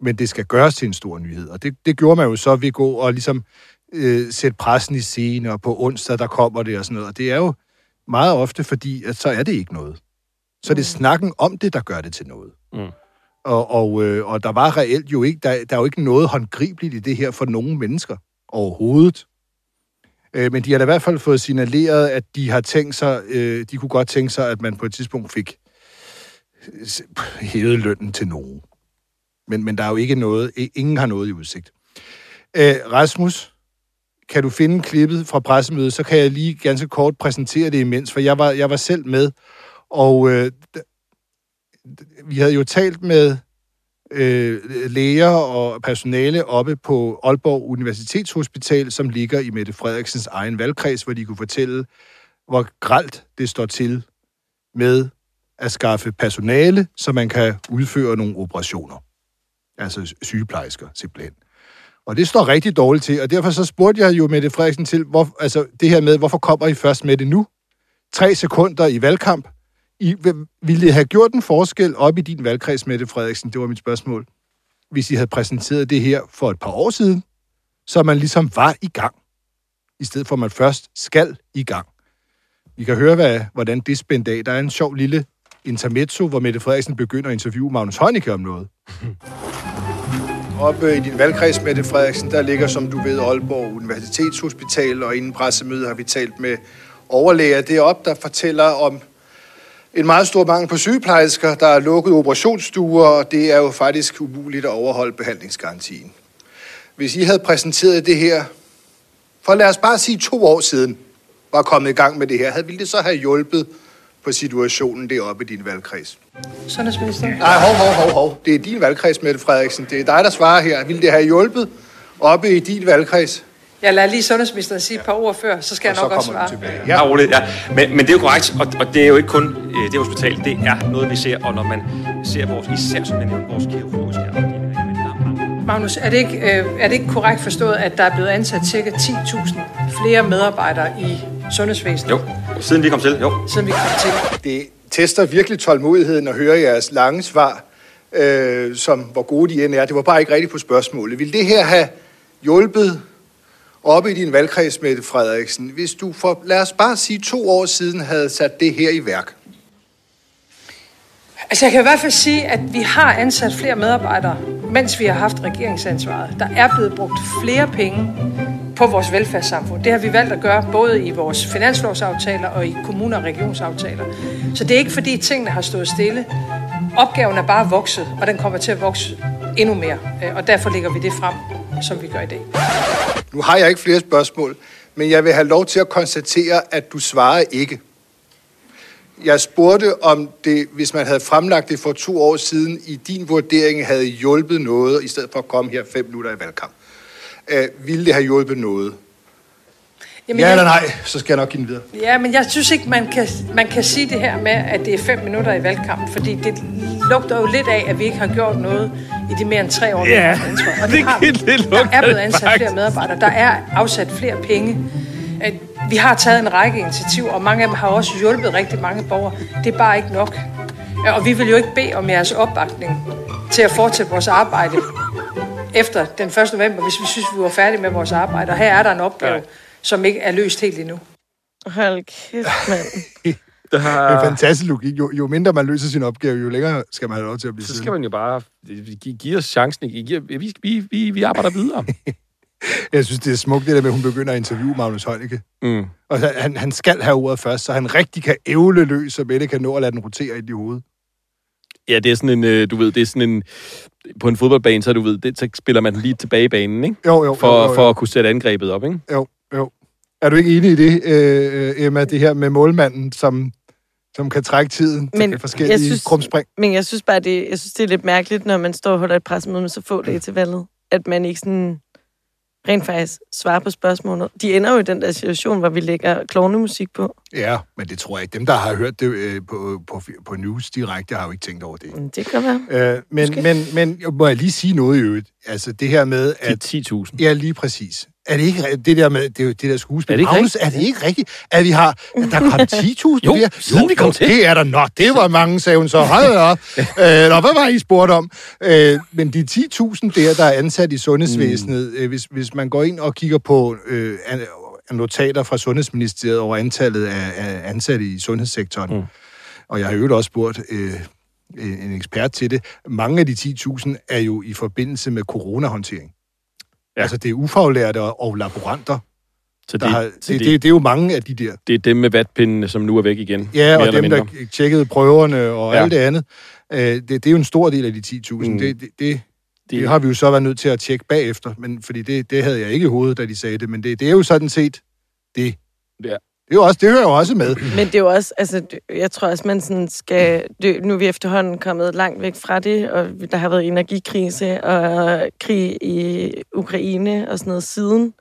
Men det skal gøres til en stor nyhed. Og det, det gjorde man jo så ved at gå og ligesom øh, sætte pressen i scene, og på onsdag, der kommer det og sådan noget. Og det er jo meget ofte, fordi at så er det ikke noget. Så er det snakken om det, der gør det til noget.
Mm.
Og, og, øh, og der var reelt jo ikke, der, der er jo ikke noget håndgribeligt i det her for nogen mennesker overhovedet. Øh, men de har da i hvert fald fået signaleret, at de har tænkt sig, øh, de kunne godt tænke sig, at man på et tidspunkt fik øh, hævet lønnen til nogen. Men, men der er jo ikke noget, ingen har noget i udsigt. Øh, Rasmus, kan du finde klippet fra pressemødet, så kan jeg lige ganske kort præsentere det imens, for jeg var, jeg var selv med, og øh, vi havde jo talt med øh, læger og personale oppe på Aalborg Universitetshospital, som ligger i Mette Frederiksens egen valgkreds, hvor de kunne fortælle, hvor gralt det står til med at skaffe personale, så man kan udføre nogle operationer. Altså sygeplejersker, simpelthen. Og det står rigtig dårligt til, og derfor så spurgte jeg jo Mette Frederiksen til, hvor, altså det her med, hvorfor kommer I først med det nu? Tre sekunder i valgkamp. I, ville det have gjort en forskel op i din valgkreds, Mette Frederiksen? Det var mit spørgsmål. Hvis I havde præsenteret det her for et par år siden, så man ligesom var i gang, i stedet for at man først skal i gang. Vi kan høre, hvad, hvordan det spændte af. Der er en sjov lille intermezzo, hvor Mette Frederiksen begynder at interviewe Magnus Heunicke om noget. [laughs] Oppe i din valgkreds, Mette Frederiksen, der ligger, som du ved, Aalborg Universitetshospital, og inden pressemødet har vi talt med overlæger deroppe, der fortæller om en meget stor mangel på sygeplejersker, der er lukket operationsstuer, og det er jo faktisk umuligt at overholde behandlingsgarantien. Hvis I havde præsenteret det her, for lad os bare sige to år siden, var kommet i gang med det her, havde ville det så have hjulpet på situationen deroppe i din valgkreds?
Sundhedsminister.
Nej, hov, hov, hov, hov. Det er din valgkreds, Mette Frederiksen. Det er dig, der svarer her. Ville det have hjulpet oppe i din valgkreds?
Jeg lader lige sundhedsministeren sige et par ord før, så skal jeg nok også svare.
tilbage.
Ja, roligt, ja. Men, men det er jo korrekt, og, og det er jo ikke kun øh, det hospital, det er noget, vi ser, og når man ser vores, især som jeg nævnte, vores kirurgiske mange
Magnus, er det, ikke, øh, er det ikke korrekt forstået, at der er blevet ansat ca. 10.000 flere medarbejdere i sundhedsvæsenet,
Jo, siden vi kom til, jo.
siden vi kom til?
Det tester virkelig tålmodigheden at høre jeres lange svar, øh, som hvor gode de end er. Det var bare ikke rigtigt på spørgsmålet. Vil det her have hjulpet oppe i din valgkreds, Mette Frederiksen, hvis du for, lad os bare sige, to år siden havde sat det her i værk?
Altså jeg kan i hvert fald sige, at vi har ansat flere medarbejdere, mens vi har haft regeringsansvaret. Der er blevet brugt flere penge på vores velfærdssamfund. Det har vi valgt at gøre både i vores finanslovsaftaler og i kommuner- og regionsaftaler. Så det er ikke fordi tingene har stået stille. Opgaven er bare vokset, og den kommer til at vokse endnu mere. Øh, og derfor lægger vi det frem, som vi gør i dag.
Nu har jeg ikke flere spørgsmål, men jeg vil have lov til at konstatere, at du svarer ikke. Jeg spurgte, om det, hvis man havde fremlagt det for to år siden, i din vurdering havde hjulpet noget, i stedet for at komme her fem minutter i valgkamp. Øh, ville det have hjulpet noget?
Jamen,
ja eller nej, så skal jeg nok give den videre.
Ja, men jeg synes ikke, man kan, man kan sige det her med, at det er fem minutter i valgkamp, fordi det lugter jo lidt af, at vi ikke har gjort noget i de mere end tre år,
Ja,
haft ansvar. Og [laughs]
det-
har vi.
det
Der er blevet
det
ansat
faktisk.
flere medarbejdere, der er afsat flere penge. Vi har taget en række initiativer, og mange af dem har også hjulpet rigtig mange borgere. Det er bare ikke nok. Og vi vil jo ikke bede om jeres opbakning til at fortsætte vores arbejde efter den 1. november, hvis vi synes, vi var færdige med vores arbejde. Og her er der en opgave,
Nej.
Som ikke er løst helt endnu.
Hold kæft, mand. [laughs]
Det er en fantastisk logik. Jo, jo mindre man løser sin opgave, jo længere skal man have lov til at blive
Så skal man jo bare give, give os chancen. Give, vi, vi, vi, vi arbejder videre. [laughs]
Jeg synes, det er smukt, det der med, at hun begynder at interviewe Magnus Heunicke.
Mm.
Og han, han skal have ordet først, så han rigtig kan ævle løs, så Mette kan nå at lade den rotere ind i hovedet.
Ja, det er sådan en, øh, du ved, det er sådan en... På en fodboldbane, så du ved, det, så spiller man den lige tilbage i banen, ikke?
Jo, jo,
For,
jo, jo, jo.
for at kunne sætte angrebet op, ikke?
Jo, jo. Er du ikke enig i det, øh, Emma, det her med målmanden, som, som kan trække tiden
Men
til forskellige
jeg synes-
krumspring?
Men jeg synes bare, det, jeg synes, det er lidt mærkeligt, når man står og holder et pressemøde med så få dage til valget, at man ikke sådan rent faktisk svarer på spørgsmålet. De ender jo i den der situation, hvor vi lægger klovnemusik på.
Ja, men det tror jeg ikke. Dem, der har hørt det øh, på, på, på news direkte, har jo ikke tænkt over det.
Mm, Det kan være.
Øh, men,
Måske.
men, men må jeg lige sige noget i øvrigt? Altså det her med, at...
De 10.000.
Ja, lige præcis. Er det ikke det der med det, er jo det der skuespil?
Er det ikke
Magnus, er det ikke rigtigt, at vi har at der kom 10.000 [laughs]
Jo,
flere?
siden vi kom til.
Det er der nok. Det var mange, sagde hun så. Hold op. [laughs] øh, nå, hvad var I spurgt om? Øh, men de 10.000 der, der er ansat i sundhedsvæsenet, øh, hvis, hvis man går ind og kigger på øh, an- notater fra Sundhedsministeriet over antallet af, af ansatte i sundhedssektoren, mm. og jeg har jo også spurgt øh, en ekspert til det, mange af de 10.000 er jo i forbindelse med coronahåndtering. Ja. Altså, det er ufaglærte og, og laboranter.
Så
Der
det,
har,
så
det,
det,
det, det er jo mange af de der.
det er dem med vatpindene, som nu er væk igen.
Ja, og dem, der tjekkede prøverne og
Ja.
alt det andet. Øh, det, det er jo en stor del af de 10.000.
Mm.
Mm. Det, det, det,
Det-
det har vi jo så været nødt til at tjekke bagefter, men, fordi det, det havde jeg ikke i hovedet, da de sagde det, men det, det er jo sådan set det.
Ja.
Det, er jo også, det hører jo også med.
Men det er jo også, altså, jeg tror også, man sådan skal, det, nu er vi efterhånden kommet langt væk fra det, og der har været energikrise og krig i Ukraine og sådan noget siden.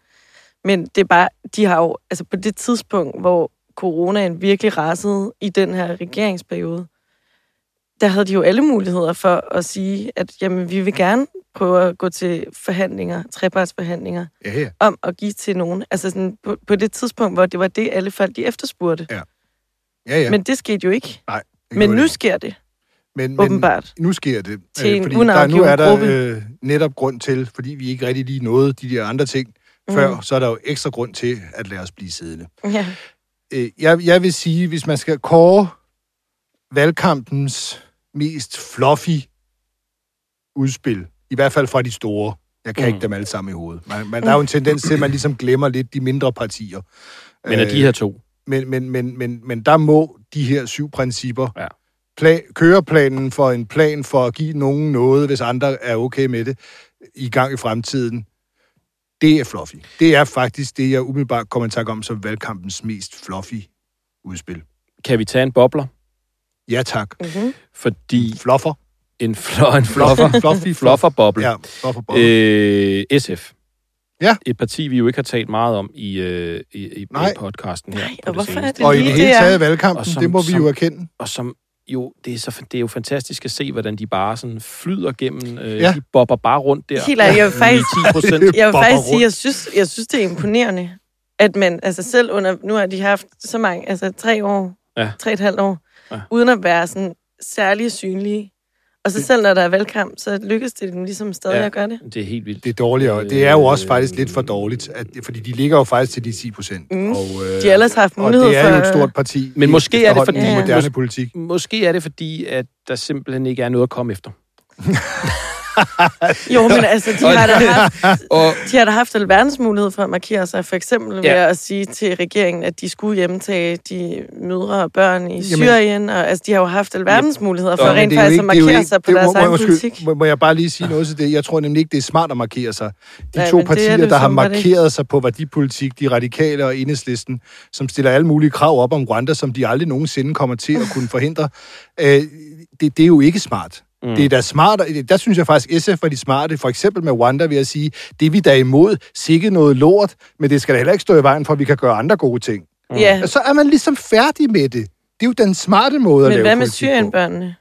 Men det er bare, de har jo, altså på det tidspunkt, hvor coronaen virkelig rasede i den her regeringsperiode, der havde de jo alle muligheder for at sige, at jamen, vi vil gerne prøve at gå til forhandlinger, trepartsforhandlinger,
Ja, ja.
om at give til nogen. Altså sådan, på, på det tidspunkt, hvor det var det, alle folk de efterspurgte.
Ja, ja.
Men det skete jo ikke.
Nej, det
Men nu
det.
sker det,
men, men,
åbenbart.
Nu sker det.
Til en
fordi der, nu er der
gruppe.
øh, netop grund til, fordi vi ikke rigtig lige nåede de der andre ting før,
Mm.
så er der jo ekstra grund til at lade os blive siddende.
Ja.
Øh, jeg, jeg vil sige, hvis man skal kåre valgkampens mest fluffy udspil, i hvert fald fra de store, jeg kan
Mm.
ikke dem alle sammen i hovedet. Man, man, der er jo en tendens til, at man ligesom glemmer lidt de mindre partier.
Men af de her to.
Men, men, men, men, men der må de her syv principper,
Ja.
pla- køreplanen for en plan for at give nogen noget, hvis andre er okay med det, i gang i fremtiden, det er fluffy. Det er faktisk det, jeg umiddelbart kommer i tanke om som valgkampens mest fluffy udspil.
Kan vi tage en bobler?
Ja, tak.
Mm-hmm.
Fordi
Fluffer.
en, fl- en fluffer,
Fluffy,
flufferboble.
Ja, fluffer. Øh,
SF.
Ja.
Et parti, vi jo ikke har talt meget om i, øh, i, i, i
Nej.
podcasten her.
Nej,
på
og hvorfor er
seneste.
det
og i det hele
er-
taget valgkampen,
Og som-
det må vi
som-
jo erkende.
Og som jo, det er, så, det er jo fantastisk at se, hvordan de bare sådan flyder gennem. Øh,
Ja.
De bobber bare rundt der.
Helt ærligt, jeg vil faktisk,
10 procent. [laughs]
jeg vil faktisk sige, jeg synes, jeg synes, det er imponerende, at man, altså selv under, nu har de haft så mange, altså tre år,
Ja.
tre og et halvt år,
Ja.
uden at være sådan særlig synlige. Og så selv når der er valgkamp, så lykkes det dem ligesom stadig
Ja.
at gøre det.
Det er helt vildt.
Det er dårligere. Det er jo også faktisk lidt for dårligt, at, fordi de ligger jo faktisk til de 10 procent.
Mm.
Og, øh,
De har ellers haft mulighed
Og det er
for...
jo et stort parti.
Men måske er det fordi-
Ja.
moderne politik.
Måske er det fordi, at der simpelthen ikke er noget at komme efter. [laughs] [laughs]
Jo, men altså, de har da haft, [laughs]
Og
de har da haft alverdens mulighed for at markere sig, for eksempel ved
Ja.
at sige til regeringen, at de skulle hjemtage de mødre og børn i
Jamen-
Syrien, og altså, de har jo haft alverdens muligheder for at
Men
rent faktisk at
ikke- jo
markere
ikke-
sig på
det
deres
må- må-
egen
undskyld,
politik.
Må, må jeg bare lige sige noget til det? Jeg tror nemlig ikke, det er smart at markere sig. De
Nej,
to
det er
partier,
det
der har markeret sig på værdipolitik, de radikale og enhedslisten, som stiller alle mulige krav op om Rwanda, som de aldrig nogensinde kommer til at kunne forhindre, øh, det, det er jo ikke smart. Mm. Det er da smart, der synes jeg faktisk, SF var de smarte, for eksempel med Rwanda, vil jeg sige, det er vi der imod, sikke noget lort, men det skal da heller ikke stå i vejen for, at vi kan gøre andre gode ting.
Ja,
Og så er man ligesom færdig med det. Det er jo den smarte måde at
men
lave
hvad med. Syrienbørnene?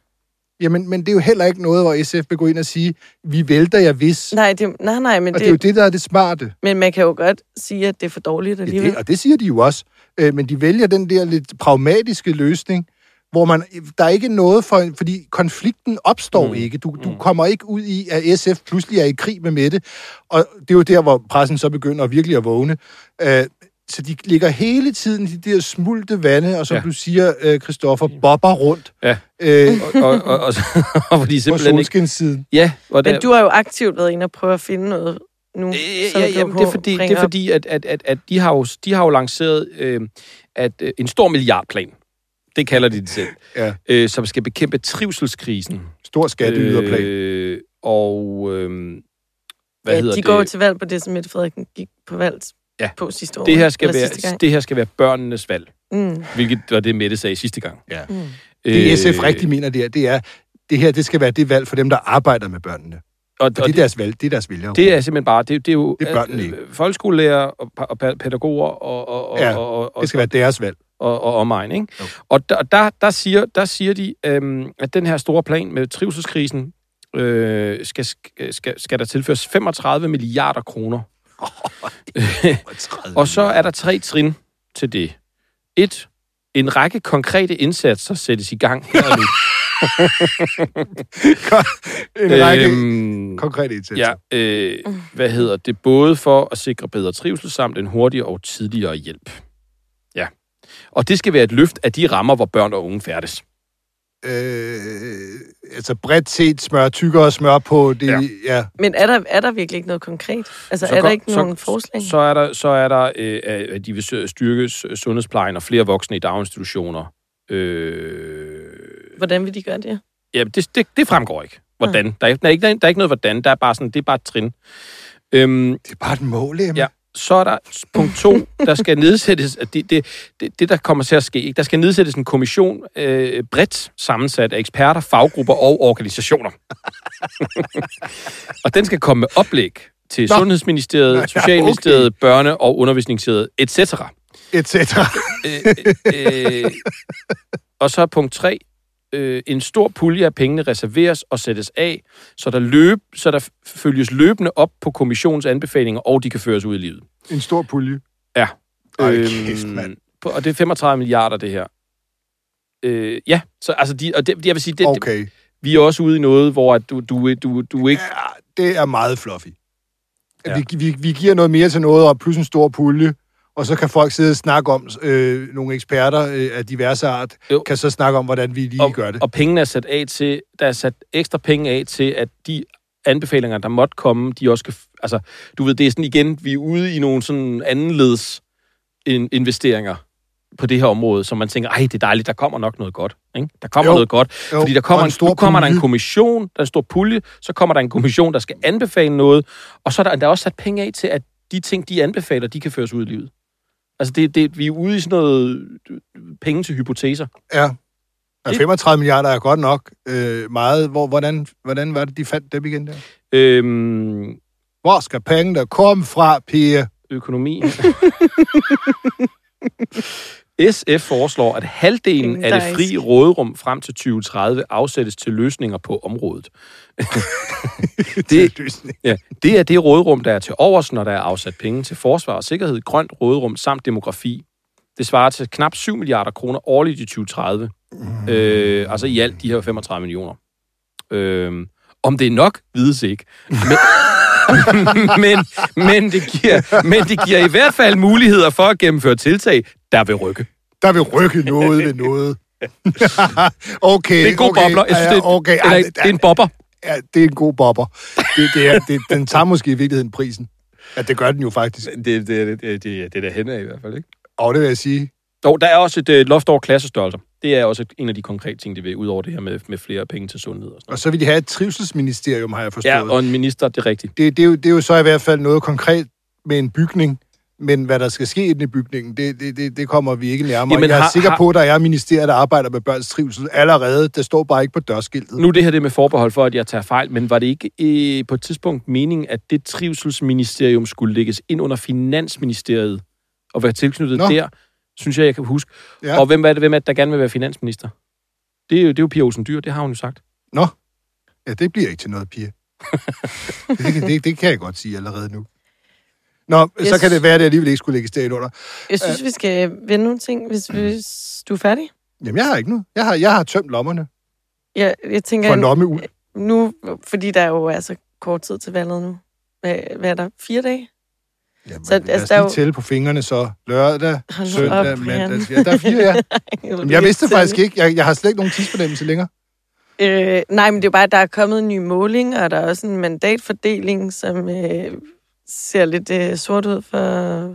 Jamen, men det er jo heller ikke noget, hvor SF vil gå ind og sige, vi vælter jer hvis.
Nej, det, nej, nej, men
og det er jo
det,
det, der er det smarte.
men man kan jo godt sige, at det er for dårligt
Ja,
alligevel.
det, og det siger de jo også. Øh, men de vælger den der lidt pragmatiske løsning, hvor man, der er ikke noget for, fordi konflikten opstår mm. ikke. Du, du kommer ikke ud i, at SF pludselig er i krig med Mette. Og det er jo der, hvor pressen så begynder virkelig at vågne. Øh, så de ligger hele tiden i de der smulte vande, og som
Ja.
du siger, øh, Christoffer, bobber rundt
Ja.
øh,
og, og, og, og, [laughs] og fordi simpelthen ikke... Ja, og
Men
der,
du har jo aktivt været inde og prøve at finde noget, nu?
Øh, ja, jamen, det er fordi, det er fordi at, at, at, at de, har jo, de har jo lanceret øh, at, øh, en stor milliardplan. Det kalder de det selv.
Ja.
Øh, som skal bekæmpe trivselskrisen.
Stor skatteyderplan.
Øh, og øh, hvad
ja,
hedder
de
det?
går jo til valg på det, som Mette Frederiksen gik på valg
Ja.
på sidste år.
det her, skal være, det her skal være børnenes valg,
Mm.
hvilket var det, Mette sagde sidste gang.
Ja.
Mm.
Det
Øh,
SF rigtig mener, det er, det er, det her det skal være det valg for dem, der arbejder med børnene.
Og,
Og
og
det er deres valg, det er deres vælgere.
det er simpelthen bare, det, det er jo
Det er børnene
øh,
ikke.
folkeskolelærer og, og pædagoger og, og, og,
Ja,
og, og,
det skal være deres valg.
Og, og omegn. Ikke? Og der, der, der, siger, der siger de, øhm, at den her store plan med trivselskrisen øh, skal, skal, skal der tilføres 35 milliarder kroner. [laughs] Og så er der tre trin til det. Et, en række konkrete indsatser sættes i gang her nu. [laughs]
en række
Øhm,
konkrete indsatser.
Ja, øh, hvad hedder det? Både for at sikre bedre trivsel samt en hurtigere og tidligere hjælp. Og det skal være et løft af de rammer, hvor børn og unge færdes.
Øh, altså bredt set smør tykkere smør på det.
Ja.
Ja.
Men er der, er der virkelig ikke noget konkret? Altså,
Så
er der ikke
så-
nogen forslag?
Så er der, så er der øh, at de vil styrke sundhedsplejen og flere voksne i daginstitutioner. Øh,
Hvordan vil de gøre det?
ja, det, det, det fremgår ikke. Hvordan. Der, er, ikke- der, er ikke, der er ikke noget hvordan. Der er bare sådan, det er bare et trin. Øhm,
Det er bare et mål, Emma.
Ja. Så er der punkt to, der skal [laughs] nedsættes, at det, det, det, det der kommer til at ske, ikke? der skal nedsættes en kommission øh, bredt sammensat af eksperter, faggrupper og organisationer. [laughs] og den skal komme med oplæg til
Nå.
Sundhedsministeriet, [laughs]
Nå,
Socialministeriet, Børne- og Undervisningsministeriet, etc.
Et cetera.
Øh, øh, og så punkt 3. Øh, en stor pulje af pengene reserveres og sættes af, så der, løb, så der følges løbende op på kommissionens anbefalinger, og de kan føres ud i livet.
En stor pulje.
Ja.
Ej,
Øhm,
kæft, mand.
på- Og det er 35 milliarder, det her. Øh, ja, så altså, de, og det, jeg vil sige, det, okay.
Okay.
vi er også ude i noget, hvor at du, du, du, du ikke...
Ja, det er meget fluffy.
Ja.
Vi, vi, vi giver noget mere til noget, og plus en stor pulje, og så kan folk sidde og snakke om, øh, nogle eksperter øh, af diverse art,
Jo.
kan så snakke om, hvordan vi lige
og,
gør det.
Og pengene er sat af til, der er sat ekstra penge af til, at de anbefalinger, der måtte komme, de også f- Altså, du ved, det er sådan igen, vi er ude i nogle sådan andenleds in- investeringer på det her område, som man tænker, ej, det er dejligt, der kommer nok noget godt. Ikke? Der kommer
Jo.
noget godt.
Jo,
Fordi der kommer, en,
en stor
nu kommer der en
pulje.
kommission, der er en stor pulje, så kommer der en kommission, der skal anbefale noget, og så er der, der er også sat penge af til, at de ting, de anbefaler, de kan føres ud i livet. Altså, det, det, vi er ude i sådan noget penge til hypoteser.
Ja. Ja, 35 milliarder er godt nok øh, meget. Hvor, hvordan, hvordan var det, de fandt dem igen der?
Øhm,
Hvor skal pengene komme fra, Pia?
økonomi. [laughs] SF foreslår, at halvdelen
Ingen
af det fri råderum frem til 2030 afsættes til løsninger på området. [laughs] det, ja, det er det råderum, der er til overs, når der er afsat penge til forsvar og sikkerhed, grønt råderum samt demografi. Det svarer til knap 7 milliarder kroner årligt i 2030. Mm. Øh, altså i alt de her 35 millioner. Øh, om det er nok, vides ikke. [laughs] Men, [laughs] men, men, det giver, men det giver i hvert fald muligheder for at gennemføre tiltag, der vil rykke.
Der vil rykke noget ved noget. [laughs] okay,
Det er en god
okay,
bobler. Jeg synes, det, er,
okay.
eller, det er en bobber.
Ja, det er en god bobber. Det, det er, det, den tager måske i virkeligheden prisen. Ja, det gør den jo faktisk.
Det, det, det, det, det, det er der hen af i hvert fald, ikke?
Og det vil jeg sige.
Dog, der er også et uh, loft over klassestørrelser. Det er også en af de konkrete ting, de vil, ud over det her med, med flere penge til sundhed. Og sådan
Og så vil de have et trivselsministerium, har jeg forstået.
Ja, og en minister, det er rigtigt.
det, det, er jo, det er jo så i hvert fald noget konkret med en bygning, men hvad der skal ske i den i bygningen, det, det, det, det kommer vi ikke nærmere.
Jamen,
jeg er
har-
sikker på, at der er ministerier, der arbejder med børns trivsel allerede. Det står bare ikke på dørskiltet.
Nu det her det med forbehold for, at jeg tager fejl, men var det ikke øh, på et tidspunkt meningen, at det trivselsministerium skulle lægges ind under Finansministeriet og være tilknyttet
Nå.
der, synes jeg, jeg kan huske.
Ja.
Og hvem er det, hvem er det, der gerne vil være finansminister? Det er jo, det er jo Pia Olsen Dyr, det har hun jo sagt.
Nå, ja, det bliver ikke til noget, Pia. [laughs] det, det, det, det kan jeg godt sige allerede nu. Nå, yes. så kan det være, at det alligevel ikke skulle lægges derind under.
Jeg synes, vi skal vende nogle ting, hvis, hvis du er færdig.
Jamen, jeg har ikke noget. Jeg har, jeg har tømt lommerne
Jeg, jeg tænker,
for lomme ud.
nu, fordi der jo er så kort tid til valget nu. Hvad, hvad er der? Fire dage?
Jamen,
Så, altså,
os
der er
lige
jo-
tælle på fingrene, så lørdag,
Hold
søndag,
op,
mandag. Ja, der er fire, ja. [laughs] Jamen, jeg vidste faktisk ikke. Jeg, jeg har slet ikke nogen tidsfornemmelse længere.
Øh, nej, men det er bare, at der er kommet en ny måling, og der er også en mandatfordeling, som, øh, ser lidt øh, sort ud for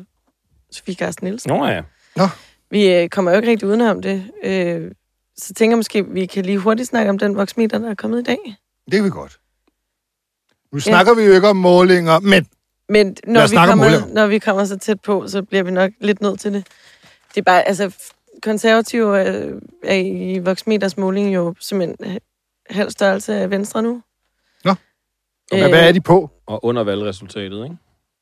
Sofie Carsten Nielsen.
Nå ja.
Vi øh, kommer jo ikke rigtig udenom det. Øh, så tænker jeg måske, at vi kan lige hurtigt snakke om den voksmeter, der er kommet i dag.
Det kan vi godt. Nu snakker vi jo ikke om målinger, men
Men når vi, kommer, når vi kommer så tæt på, så bliver vi nok lidt nødt til det. Det er bare, altså, konservative er, er i Voxmeters måling jo simpelthen halv størrelse af Venstre nu.
Nå. Og hvad er de på?
Og under valgresultatet, ikke?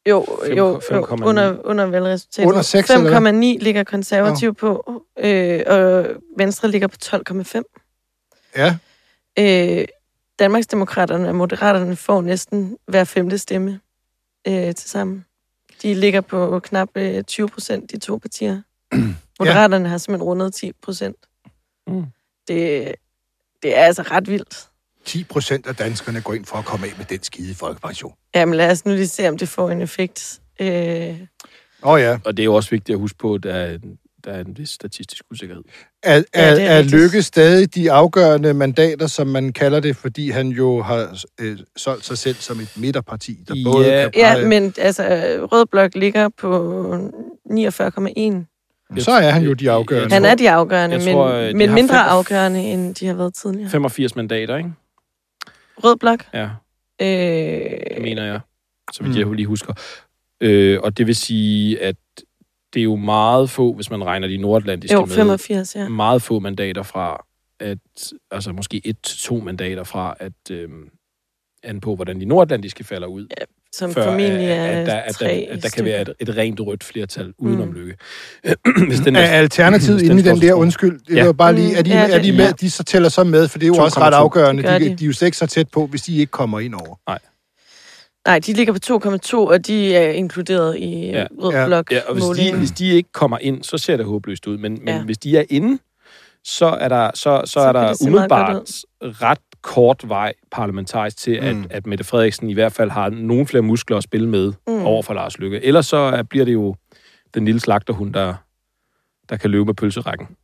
Jo,
Fem-
jo,
fem
jo
komma
under, under valgresultatet.
Under seks, eller hvad?
5,9 ligger konservativ på, øh, og Venstre ligger på 12,5.
Ja,
Øh, Danmarksdemokraterne og Moderaterne får næsten hver femte stemme øh, til sammen. De ligger på knap øh, 20 procent, de to partier. [clears throat] Moderaterne har simpelthen rundet 10 procent.
Mm.
Det, det er altså ret vildt.
10 procent af danskerne går ind for at komme af med den skide folkepension.
Jamen lad os nu lige se, om det får en effekt. Øh,
Åh oh, ja.
Og det er jo også vigtigt at huske på, at der er, en vis statistisk usikkerhed.
Er,
Ja,
er,
det er
er. Lykke stadig de afgørende mandater, som man kalder det, fordi han jo har øh, solgt sig selv som et midterparti, der
Ja.
både kan
ja, men altså, Rød Blok ligger på 49,1.
så er han jo de afgørende.
Han er de afgørende,
jeg
men,
tror, øh, de
men mindre
fem-
afgørende, end de har været tidligere.
85 mandater, ikke?
Rød Blok?
Ja,
Øh,
det mener jeg. Så vidt jeg lige husker. Øh, og det vil sige, at det er jo meget få, hvis man regner de nordatlantiske
jo,
med,
85, ja.
meget få mandater fra, at, altså måske et til to mandater fra, at øh, an på, hvordan de nordatlantiske falder ud.
Som
før,
formentlig
at,
er
at, der, at,
tre
der, at der kan være et, et rent rødt flertal udenom
Mm.
lykke. [clears throat] hvis den
Er Alternativet
hvis
inde i den der, undskyld, det
Ja.
var bare lige, er de,
Mm, ja,
er de med,
ja.
de så tæller så med, for det er jo også ret
2,2.
afgørende. De,
de.
de er jo slet ikke så tæt på, hvis de ikke kommer ind over.
Nej, de ligger på 2,2, og de er inkluderet i
Ja.
ja. Rød
Ja.
Blok
Ja, og hvis de, hvis de ikke kommer ind, så ser det håbløst ud. Men, men
Ja.
hvis de er inde, så er der, så, så
Så
er der umiddelbart ret kort vej parlamentarisk til, at,
Mm.
at Mette Frederiksen i hvert fald har nogle flere muskler at spille med
Mm.
over for Lars Lykke. Ellers så er- bliver det jo den lille slagterhund, der, der kan løbe med pølserækken. [laughs]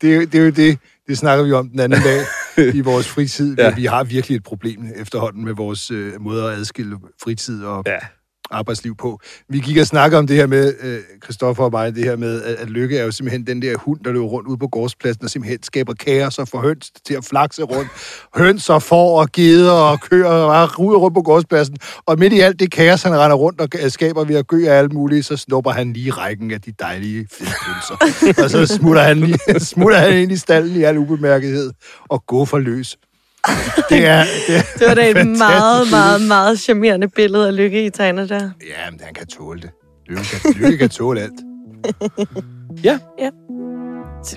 Det, er det er jo det, det snakker vi om den anden dag [laughs] i vores fritid.
Ja.
Vi har virkelig et problem efterhånden med vores øh, måde at adskille fritid og
Ja
arbejdsliv på. Vi gik og snakkede om det her med, øh, og mig, det her med, at, at Lykke er jo simpelthen den der hund, der løber rundt ude på gårdspladsen og simpelthen skaber kaos og får høns til at flakse rundt. Høns og får og geder og køer og bare ruder rundt på gårdspladsen. Og midt i alt det kaos, han render rundt og skaber ved at gø af alt muligt, så snupper han lige rækken af de dejlige fedtpølser. og så smutter han, lige, [laughs] smutter han ind i stallen i al ubemærkethed og går for løs. Det er, det er
Det var da et meget, meget, meget charmerende billede af Lykke, I tegner der.
Ja, men han kan tåle det. Lykke kan, Lykke kan tåle alt. [laughs]
Ja.
Ja.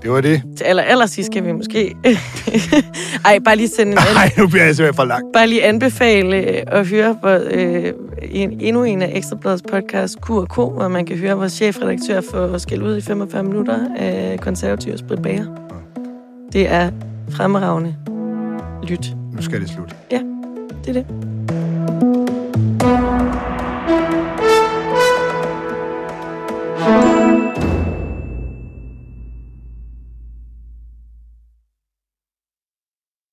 Det var det.
Til aller, aller sidst skal vi måske... [laughs] Ej, bare lige sende en
Nej, nu bliver jeg simpelthen for langt.
Bare lige anbefale øh, at høre på øh, en, endnu en af Ekstrabladets podcast, Q&K, hvor man kan høre vores chefredaktør få skæld ud i 45 minutter af konservative Sprit Bager. Det er fremragende. Lyt.
Nu skal det slutte.
Det er det.